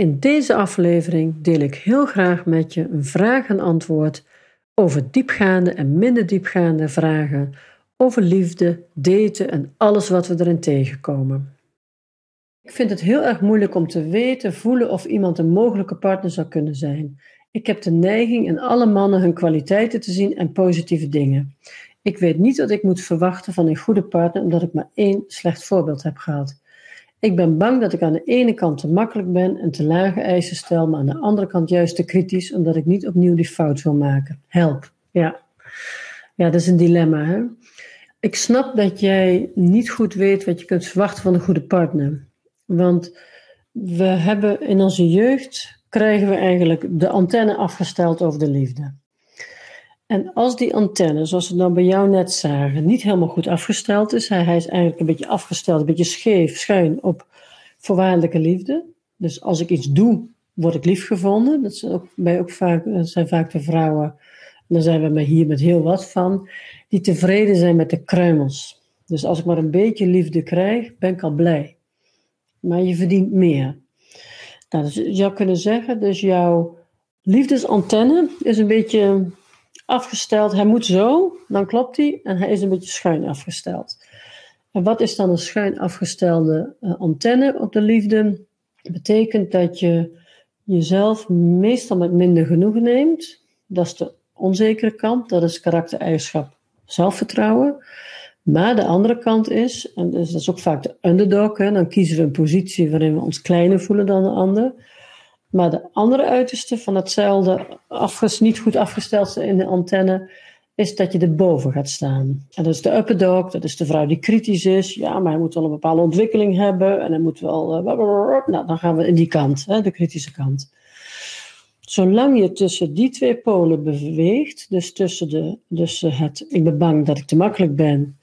In deze aflevering deel ik heel graag met je een vraag en antwoord over diepgaande en minder diepgaande vragen over liefde, daten en alles wat we erin tegenkomen. Ik vind het heel erg moeilijk om te weten, voelen of iemand een mogelijke partner zou kunnen zijn. Ik heb de neiging in alle mannen hun kwaliteiten te zien en positieve dingen. Ik weet niet wat ik moet verwachten van een goede partner omdat ik maar één slecht voorbeeld heb gehad. Ik ben bang dat ik aan de ene kant te makkelijk ben en te lage eisen stel, maar aan de andere kant juist te kritisch, omdat ik niet opnieuw die fout wil maken. Help. Ja, ja dat is een dilemma. Hè? Ik snap dat jij niet goed weet wat je kunt verwachten van een goede partner. Want we hebben in onze jeugd, krijgen we eigenlijk de antenne afgesteld over de liefde. En als die antenne, zoals we dan bij jou net zagen, niet helemaal goed afgesteld is, hij, is eigenlijk een beetje afgesteld, een beetje scheef, schuin op voorwaardelijke liefde. Dus als ik iets doe, word ik lief gevonden. Dat zijn, ook, bij ook vaak, dat zijn vaak de vrouwen, en daar zijn we maar hier met heel wat van, die tevreden zijn met de kruimels. Dus als ik maar een beetje liefde krijg, ben ik al blij. Maar je verdient meer. Nou, dus je zou kunnen zeggen, dus jouw liefdesantenne is een beetje afgesteld. Hij moet zo, dan klopt hij. En hij is een beetje schuin afgesteld. En wat is dan een schuin afgestelde uh, antenne op de liefde? Dat betekent dat je jezelf meestal met minder genoegen neemt. Dat is de onzekere kant. Dat is karaktereigenschap zelfvertrouwen. Maar de andere kant is, en dus dat is ook vaak de underdog, hè, dan kiezen we een positie waarin we ons kleiner voelen dan de ander. Maar de andere uiterste van hetzelfde, afges, niet goed afgesteld in de antenne, is dat je erboven gaat staan. En dat is de upper dog, dat is de vrouw die kritisch is. Ja, maar hij moet wel een bepaalde ontwikkeling hebben en hij moet wel. Uh, nou, dan gaan we in die kant, hè, de kritische kant. Zolang je tussen die twee polen beweegt, dus tussen, de, dus het ik ben bang dat ik te makkelijk ben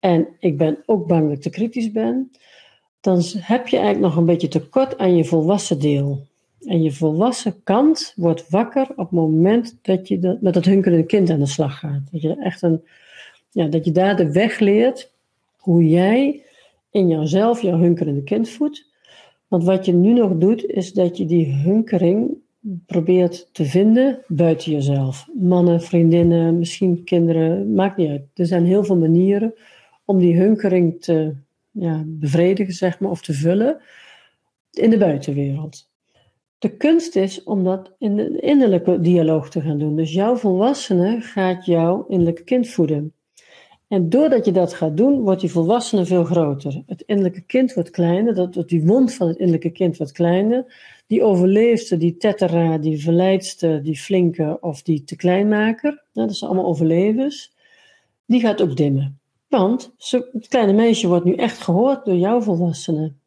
en ik ben ook bang dat ik te kritisch ben, dan heb je eigenlijk nog een beetje tekort aan je volwassen deel. En je volwassen kant wordt wakker op het moment dat je met dat hunkerende kind aan de slag gaat. Dat je, echt een, ja, dat je daar de weg leert hoe jij in jouzelf jouw hunkerende kind voedt. Want wat je nu nog doet, is dat je die hunkering probeert te vinden buiten jezelf. Mannen, vriendinnen, misschien kinderen, maakt niet uit. Er zijn heel veel manieren om die hunkering te ja, bevredigen, zeg maar, of te vullen in de buitenwereld. De kunst is om dat in de innerlijke dialoog te gaan doen. Dus jouw volwassene gaat jouw innerlijke kind voeden. En doordat je dat gaat doen, wordt die volwassene veel groter. Het innerlijke kind wordt kleiner, dat, die wond van het innerlijke kind wordt kleiner. Die overleefste, die tettera, die verleidste, die flinke of die te kleinmaker, dat zijn allemaal overlevers, die gaat ook dimmen. Want het kleine meisje wordt nu echt gehoord door jouw volwassenen.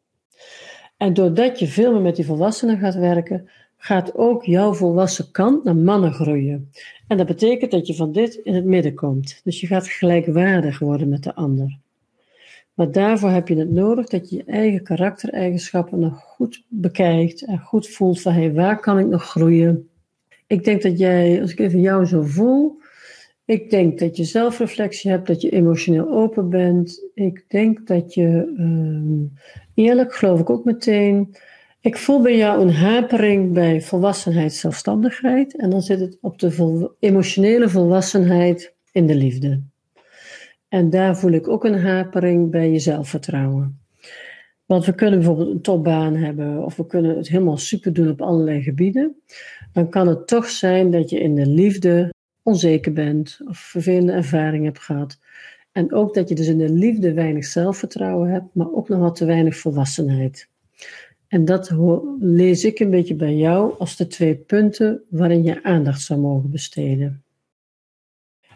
En doordat je veel meer met die volwassenen gaat werken, gaat ook jouw volwassen kant naar mannen groeien. En dat betekent dat je van dit in het midden komt. Dus je gaat gelijkwaardig worden met de ander. Maar daarvoor heb je het nodig dat je je eigen karaktereigenschappen nog goed bekijkt en goed voelt van hé, hey, waar kan ik nog groeien? Ik denk dat jij, als ik even jou zo voel, ik denk dat je zelfreflectie hebt, dat je emotioneel open bent. Ik denk dat je uh, eerlijk, geloof ik ook meteen. Ik voel bij jou een hapering bij volwassenheid, zelfstandigheid. En dan zit het op de emotionele volwassenheid in de liefde. En daar voel ik ook een hapering bij je zelfvertrouwen. Want we kunnen bijvoorbeeld een topbaan hebben, of we kunnen het helemaal super doen op allerlei gebieden. Dan kan het toch zijn dat je in de liefde onzeker bent of vervelende ervaringen hebt gehad. En ook dat je dus in de liefde weinig zelfvertrouwen hebt, maar ook nog wat te weinig volwassenheid. En dat lees ik een beetje bij jou als de twee punten waarin je aandacht zou mogen besteden.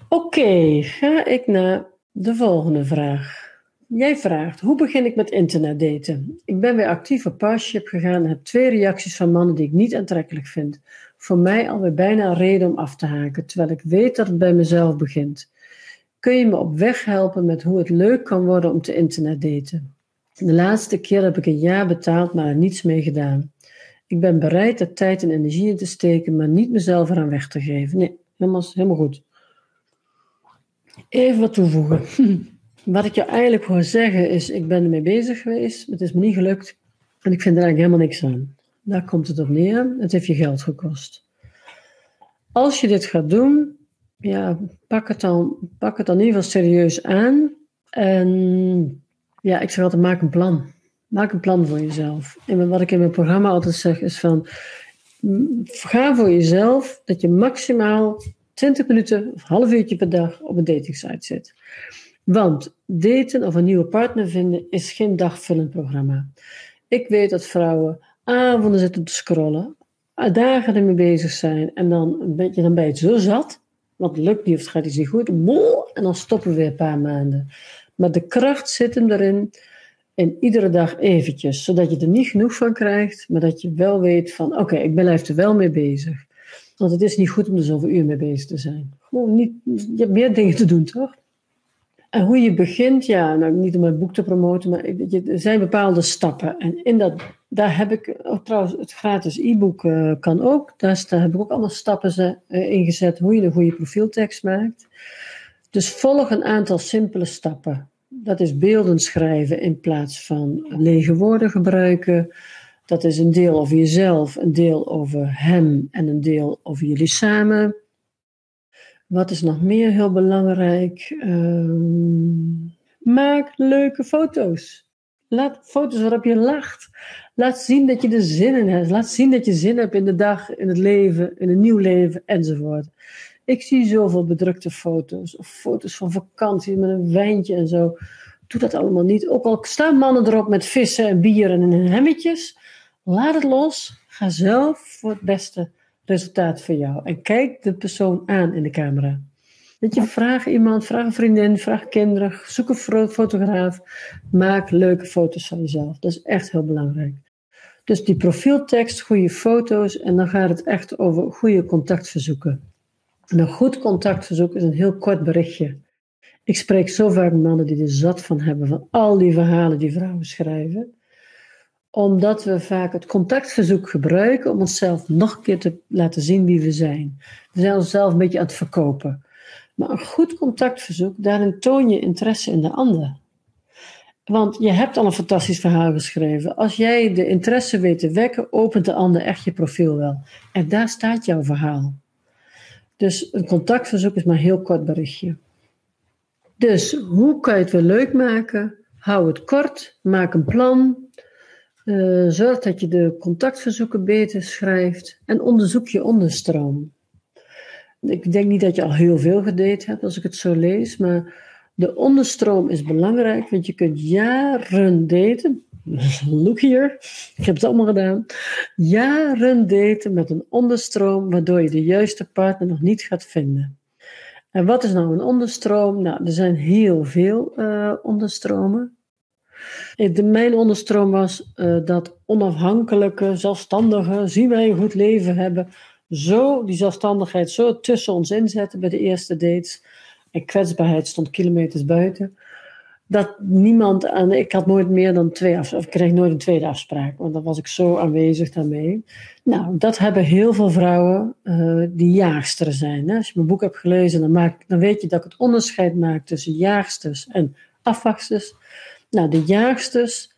Oké, ga ik naar de volgende vraag. Jij vraagt, hoe begin ik met internetdaten? Ik ben weer actief op Parship gegaan en heb twee reacties van mannen die ik niet aantrekkelijk vind. Voor mij alweer bijna een reden om af te haken, terwijl ik weet dat het bij mezelf begint. Kun je me op weg helpen met hoe het leuk kan worden om te internetdaten? De laatste keer heb ik een jaar betaald, maar er niets mee gedaan. Ik ben bereid er tijd en energie in te steken, maar niet mezelf eraan weg te geven. Nee, helemaal, helemaal goed. Even wat toevoegen. Wat ik je eigenlijk wil zeggen is, ik ben ermee bezig geweest, het is me niet gelukt en ik vind er eigenlijk helemaal niks aan. Daar komt het op neer. Het heeft je geld gekost. Als je dit gaat doen, ja, pak, het dan, pak het dan in ieder geval serieus aan. En ja, ik zeg altijd, maak een plan. Maak een plan voor jezelf. En wat ik in mijn programma altijd zeg is van, ga voor jezelf dat je maximaal 20 minuten of half uurtje per dag op een datingsite zit. Want daten of een nieuwe partner vinden is geen dagvullend programma. Ik weet dat vrouwen avonden zitten te scrollen, dagen ermee bezig zijn en dan, een beetje, dan ben je zo zat, want het lukt niet of het gaat iets niet goed, en dan stoppen we weer een paar maanden. Maar de kracht zit hem erin en iedere dag eventjes, zodat je er niet genoeg van krijgt, maar dat je wel weet van oké, ik ben er wel mee bezig. Want het is niet goed om er zoveel uur mee bezig te zijn. Gewoon niet, je hebt meer dingen te doen, toch? En hoe je begint, ja, nou, niet om mijn boek te promoten, maar er zijn bepaalde stappen. En in dat, daar heb ik, trouwens, het gratis e-book uh, kan ook. Daar, heb ik ook allemaal stappen uh, ingezet hoe je een goede profieltekst maakt. Dus volg een aantal simpele stappen. Dat is beelden schrijven in plaats van lege woorden gebruiken. Dat is een deel over jezelf, een deel over hem en een deel over jullie samen. Wat is nog meer heel belangrijk? Ehm, maak leuke foto's. Laat foto's waarop je lacht. Laat zien dat je er zin in hebt. Laat zien dat je zin hebt in de dag, in het leven, in een nieuw leven enzovoort. Ik zie zoveel bedrukte foto's. Of foto's van vakantie met een wijntje en zo. Doe dat allemaal niet. Ook al staan mannen erop met vissen en bieren en hemmetjes. Laat het los. Ga zelf voor het beste resultaat voor jou. En kijk de persoon aan in de camera. Dat je, vraag iemand, vraag een vriendin, vraag kinderen, zoek een fotograaf. Maak leuke foto's van jezelf. Dat is echt heel belangrijk. Dus die profieltekst, goede foto's en dan gaat het echt over goede contactverzoeken. En een goed contactverzoek is een heel kort berichtje. Ik spreek zo vaak mannen die er zat van hebben van al die verhalen die vrouwen schrijven omdat we vaak het contactverzoek gebruiken om onszelf nog een keer te laten zien wie we zijn. We zijn onszelf een beetje aan het verkopen. Maar een goed contactverzoek, daarin toon je interesse in de ander. Want je hebt al een fantastisch verhaal geschreven. Als jij de interesse weet te wekken, opent de ander echt je profiel wel. En daar staat jouw verhaal. Dus een contactverzoek is maar een heel kort berichtje. Dus hoe kan je het weer leuk maken? Hou het kort, maak een plan, uh, zorg dat je de contactverzoeken beter schrijft en onderzoek je onderstroom. Ik denk niet dat je al heel veel gedate hebt als ik het zo lees, maar de onderstroom is belangrijk, want je kunt jaren daten. Look hier, ik heb het allemaal gedaan. Jaren daten met een onderstroom, waardoor je de juiste partner nog niet gaat vinden. En wat is nou een onderstroom? Nou, er zijn heel veel uh, onderstromen. De, mijn onderstroom was uh, dat onafhankelijke, zelfstandige, zien wij een goed leven hebben, zo die zelfstandigheid zo tussen ons inzetten bij de eerste dates. En kwetsbaarheid stond kilometers buiten. Dat niemand aan, ik had nooit meer dan twee afspraken, ik kreeg nooit een tweede afspraak, want dan was ik zo aanwezig daarmee. Nou, dat hebben heel veel vrouwen uh, die jaagsteren zijn. Hè? Als je mijn boek hebt gelezen, dan, maak, dan weet je dat ik het onderscheid maak tussen jaagsters en afwachters. Nou, de jaagsters,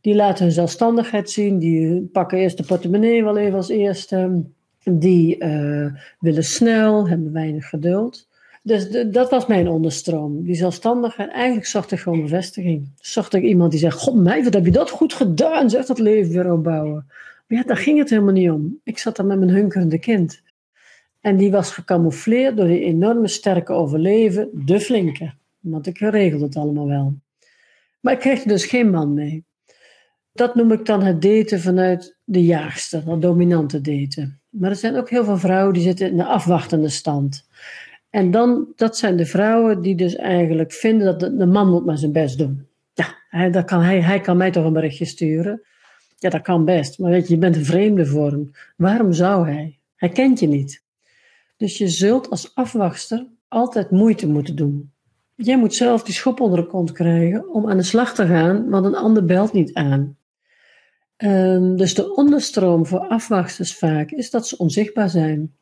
die laten hun zelfstandigheid zien. Die pakken eerst de portemonnee wel even als eerste. Die uh, willen snel, hebben weinig geduld. Dus dat was mijn onderstroom. Die zelfstandigheid. Eigenlijk zocht ik gewoon bevestiging. Zocht ik iemand die zegt: God, mij, wat heb je dat goed gedaan? Zeg dat leven weer opbouwen. Maar ja, daar ging het helemaal niet om. Ik zat daar met mijn hunkerende kind. En die was gecamoufleerd door die enorme sterke overleven, de flinke. Want ik regelde het allemaal wel. Maar ik kreeg er dus geen man mee. Dat noem ik dan het daten vanuit de jaagster, dat dominante daten. Maar er zijn ook heel veel vrouwen die zitten in de afwachtende stand. En dan, dat zijn de vrouwen die dus eigenlijk vinden dat de, man moet maar zijn best doen. Ja, hij, kan, hij, hij kan mij toch een berichtje sturen. Ja, dat kan best. Maar weet je, je bent een vreemde voor hem. Waarom zou hij? Hij kent je niet. Dus je zult als afwachter altijd moeite moeten doen. Jij moet zelf die schop onder de kont krijgen om aan de slag te gaan, want een ander belt niet aan. Um, dus de onderstroom voor afwachters vaak is dat ze onzichtbaar zijn.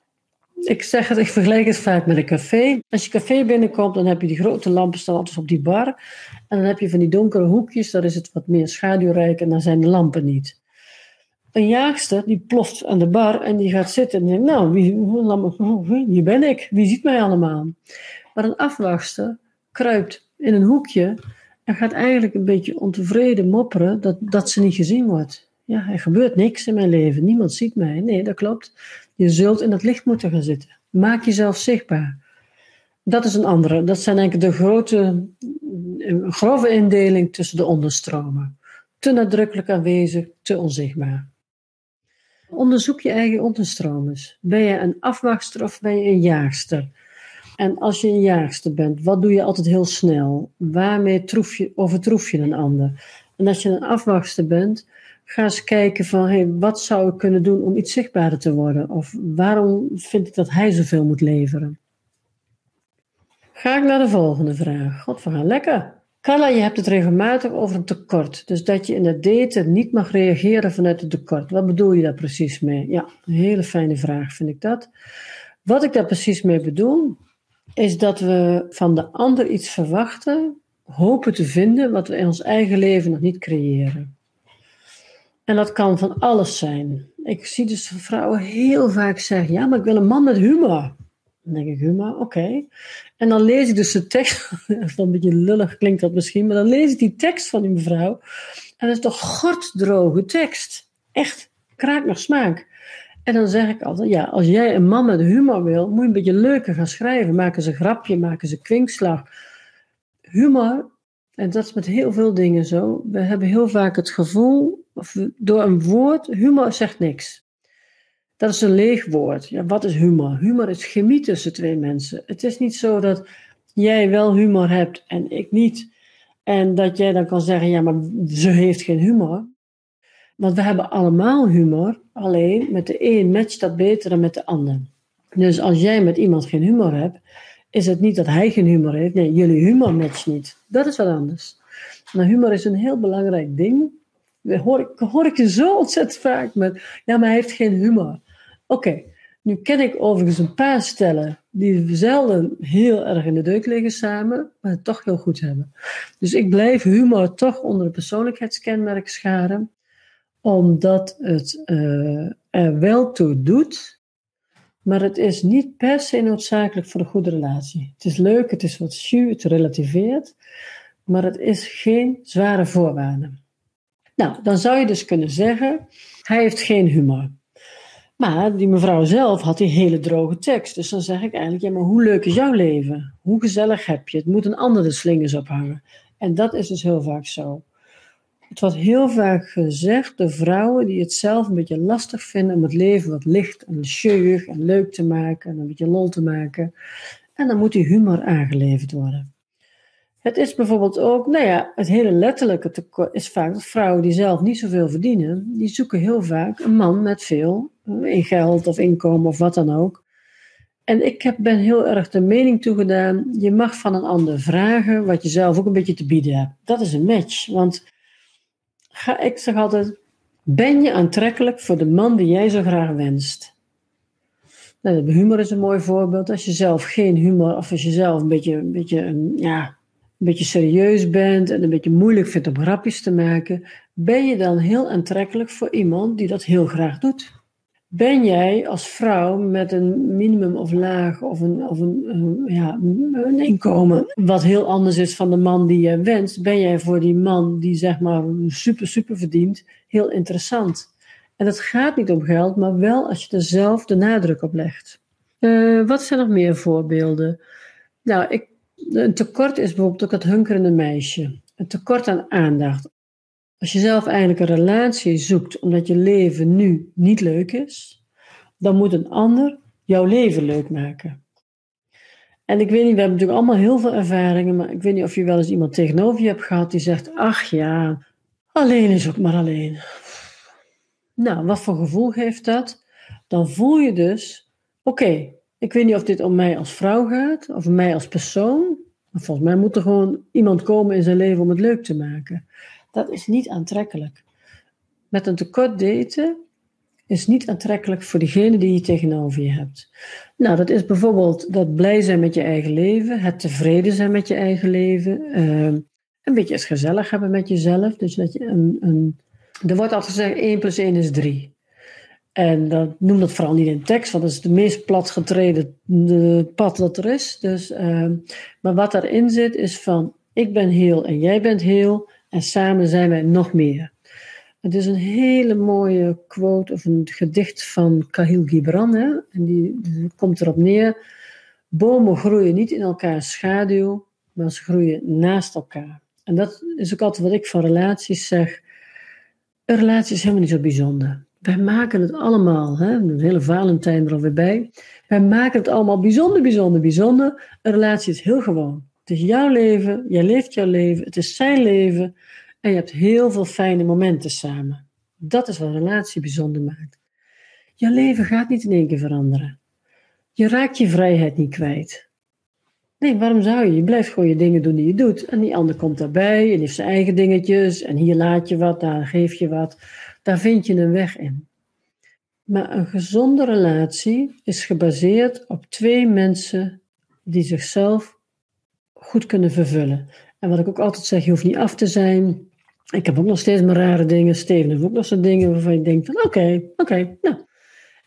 Ik zeg het, ik vergelijk het vaak met een café. Als je café binnenkomt, dan heb je die grote lampen staan altijd op die bar. En dan heb je van die donkere hoekjes, daar is het wat meer schaduwrijk en daar zijn de lampen niet. Een jaagster die ploft aan de bar en die gaat zitten en denkt, nou, wie, hier ben ik, wie ziet mij allemaal? Maar een afwachter kruipt in een hoekje en gaat eigenlijk een beetje ontevreden mopperen dat, dat ze niet gezien wordt. Ja, er gebeurt niks in mijn leven, niemand ziet mij. Nee, dat klopt. Je zult in het licht moeten gaan zitten. Maak jezelf zichtbaar. Dat is een andere. Dat zijn eigenlijk de grote, grove indeling tussen de onderstromen. Te nadrukkelijk aanwezig, te onzichtbaar. Onderzoek je eigen onderstromen. Ben je een afwachtster of ben je een jaagster? En als je een jaagster bent, wat doe je altijd heel snel? Waarmee troef je, overtroef je een ander? En als je een afwachtster bent, ga eens kijken van hey, wat zou ik kunnen doen om iets zichtbaarder te worden? Of waarom vind ik dat hij zoveel moet leveren? Ga ik naar de volgende vraag. God, we gaan lekker. Carla, je hebt het regelmatig over een tekort. Dus dat je in het daten niet mag reageren vanuit het tekort. Wat bedoel je daar precies mee? Ja, een hele fijne vraag vind ik dat. Wat ik daar precies mee bedoel, is dat we van de ander iets verwachten, hopen te vinden wat we in ons eigen leven nog niet creëren. En dat kan van alles zijn. Ik zie dus vrouwen heel vaak zeggen: Ja, maar ik wil een man met humor. Dan denk ik: Humor, oké. En dan lees ik dus de tekst. een beetje lullig klinkt dat misschien, maar dan lees ik die tekst van die mevrouw. En dat is toch gorddroge tekst. Echt, kraak nog smaak. En dan zeg ik altijd, ja, als jij een man met humor wil, moet je een beetje leuker gaan schrijven. Maken ze grapje, maken ze kwinkslag. Humor, en dat is met heel veel dingen zo. We hebben heel vaak het gevoel, door een woord, humor zegt niks. Dat is een leeg woord. Ja, wat is humor? Humor is chemie tussen twee mensen. Het is niet zo dat jij wel humor hebt en ik niet. En dat jij dan kan zeggen, ja, maar ze heeft geen humor. Want we hebben allemaal humor, alleen met de een matcht dat beter dan met de ander. Dus als jij met iemand geen humor hebt, is het niet dat hij geen humor heeft. Nee, jullie humor matcht niet. Dat is wat anders. Maar humor is een heel belangrijk ding. Hoor ik, hoor ik zo ontzettend vaak met, ja, maar hij heeft geen humor. Oké, nu ken ik overigens een paar stellen die zelden heel erg in de deuk liggen samen, maar het toch heel goed hebben. Dus ik blijf humor toch onder de persoonlijkheidskenmerk scharen omdat het uh, er wel toe doet, maar het is niet per se noodzakelijk voor een goede relatie. Het is leuk, het is wat schuw, het relativeert, maar het is geen zware voorwaarde. Nou, dan zou je dus kunnen zeggen, hij heeft geen humor. Maar die mevrouw zelf had die hele droge tekst. Dus dan zeg ik eigenlijk, ja, maar hoe leuk is jouw leven? Hoe gezellig heb je het? Moet een ander de slingers ophangen? En dat is dus heel vaak zo. Het wordt heel vaak gezegd door vrouwen die het zelf een beetje lastig vinden om het leven wat licht en scheurig en leuk te maken en een beetje lol te maken. En dan moet die humor aangeleverd worden. Het is bijvoorbeeld ook, nou ja, het hele letterlijke tekort is vaak dat vrouwen die zelf niet zoveel verdienen, die zoeken heel vaak een man met veel eh, in geld of inkomen of wat dan ook. En ik heb, ben heel erg de mening toegedaan, je mag van een ander vragen wat je zelf ook een beetje te bieden hebt. Dat is een match, want ga, ik zeg altijd, ben je aantrekkelijk voor de man die jij zo graag wenst? Nou, humor is een mooi voorbeeld. Als je zelf geen humor, of als je zelf een beetje, een beetje, ja, een beetje serieus bent en een beetje moeilijk vindt om grapjes te maken, ben je dan heel aantrekkelijk voor iemand die dat heel graag doet? Ben jij als vrouw met een minimum of laag of een, of een, ja, een inkomen wat heel anders is van de man die je wenst, ben jij voor die man die zeg maar super, super verdient, heel interessant. En het gaat niet om geld, maar wel als je er zelf de nadruk op legt. Uh, wat zijn nog meer voorbeelden? Nou, ik, een tekort is bijvoorbeeld ook het hunkerende meisje. Een tekort aan aandacht. Als je zelf eigenlijk een relatie zoekt omdat je leven nu niet leuk is, dan moet een ander jouw leven leuk maken. En ik weet niet, we hebben natuurlijk allemaal heel veel ervaringen, maar ik weet niet of je wel eens iemand tegenover je hebt gehad die zegt: Ach ja, alleen is ook maar alleen. Nou, wat voor gevoel geeft dat? Dan voel je dus: Oké, ik weet niet of dit om mij als vrouw gaat of mij als persoon. Maar volgens mij moet er gewoon iemand komen in zijn leven om het leuk te maken. Dat is niet aantrekkelijk. Met een tekort daten is niet aantrekkelijk voor degene die je tegenover je hebt. Nou, dat is bijvoorbeeld dat blij zijn met je eigen leven, het tevreden zijn met je eigen leven, uh, een beetje eens gezellig hebben met jezelf. Dus dat je een, een, Er wordt altijd gezegd 1 plus 1 is 3. En dat, noem dat vooral niet in tekst, want dat is de meest platgetreden pad dat er is. Dus, uh, maar wat daarin zit is van ik ben heel en jij bent heel en samen zijn wij nog meer. Het is een hele mooie quote of een gedicht van Kahil Gibran. Hè? En die, die komt erop neer. Bomen groeien niet in elkaars schaduw, maar ze groeien naast elkaar. En dat is ook altijd wat ik van relaties zeg. Een relatie is helemaal niet zo bijzonder. Wij maken het allemaal, hè? een hele Valentijn er alweer bij. Wij maken het allemaal bijzonder, bijzonder, bijzonder. Een relatie is heel gewoon. Het is jouw leven, jij leeft jouw leven, het is zijn leven. En je hebt heel veel fijne momenten samen. Dat is wat een relatie bijzonder maakt. Je leven gaat niet in één keer veranderen. Je raakt je vrijheid niet kwijt. Nee, waarom zou je? Je blijft gewoon je dingen doen die je doet. En die ander komt daarbij en heeft zijn eigen dingetjes. En hier laat je wat, daar geef je wat. Daar vind je een weg in. Maar een gezonde relatie is gebaseerd op twee mensen die zichzelf goed kunnen vervullen. En wat ik ook altijd zeg, je hoeft niet af te zijn. Ik heb ook nog steeds mijn rare dingen. Steven heeft ook nog zo'n dingen waarvan je denkt van oké, oké, nou.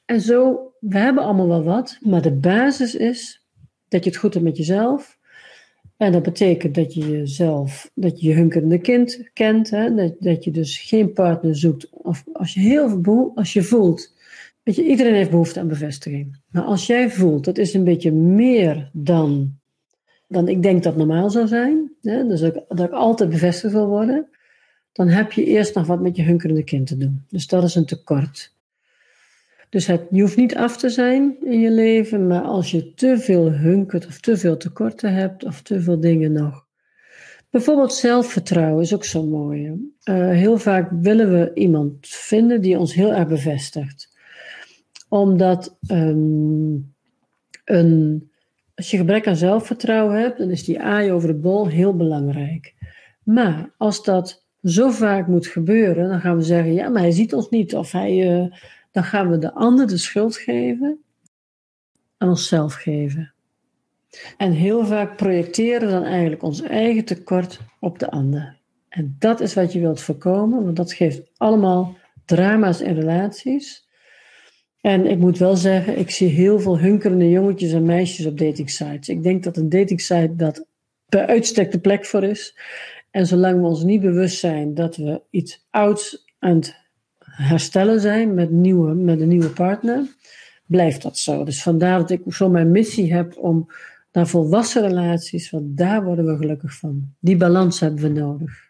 En zo, we hebben allemaal wel wat. Maar de basis is dat je het goed hebt met jezelf. En dat betekent dat je jezelf, dat je je hunkerende kind kent. Hè? Dat, dat je dus geen partner zoekt. Of als je heel veel als je voelt. Weet je, iedereen heeft behoefte aan bevestiging. Maar als jij voelt, dat is een beetje meer dan, dan ik denk dat normaal zou zijn. Hè? Dus dat dat ik altijd bevestigd wil worden. Dan heb je eerst nog wat met je hunkerende kind te doen. Dus dat is een tekort. Dus het, je hoeft niet af te zijn in je leven, maar als je te veel hunkert of te veel tekorten hebt of te veel dingen nog. Bijvoorbeeld zelfvertrouwen is ook zo mooi. Uh, heel vaak willen we iemand vinden die ons heel erg bevestigt. Omdat um, een, als je gebrek aan zelfvertrouwen hebt, dan is die aai over de bol heel belangrijk. Maar als dat zo vaak moet gebeuren, dan gaan we zeggen: ja, maar hij ziet ons niet of hij. Uh, dan gaan we de ander de schuld geven en onszelf geven. En heel vaak projecteren dan eigenlijk ons eigen tekort op de ander. En dat is wat je wilt voorkomen, want dat geeft allemaal drama's in relaties. En ik moet wel zeggen, ik zie heel veel hunkerende jongetjes en meisjes op datingsites. Ik denk dat een datingsite dat bij uitstek de plek voor is. En zolang we ons niet bewust zijn dat we iets ouds aan het herstellen zijn met, nieuwe, met een nieuwe partner, blijft dat zo. Dus vandaar dat ik zo mijn missie heb om naar volwassen relaties, want daar worden we gelukkig van. Die balans hebben we nodig.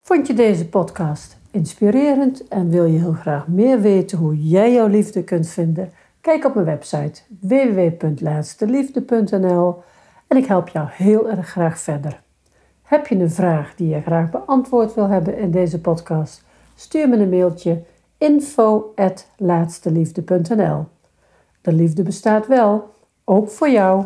Vond je deze podcast inspirerend en wil je heel graag meer weten hoe jij jouw liefde kunt vinden? Kijk op mijn website www.laatsteliefde.nl en ik help jou heel erg graag verder. Heb je een vraag die je graag beantwoord wil hebben in deze podcast? Stuur me een mailtje info@laatsteliefde.nl. De liefde bestaat wel, ook voor jou.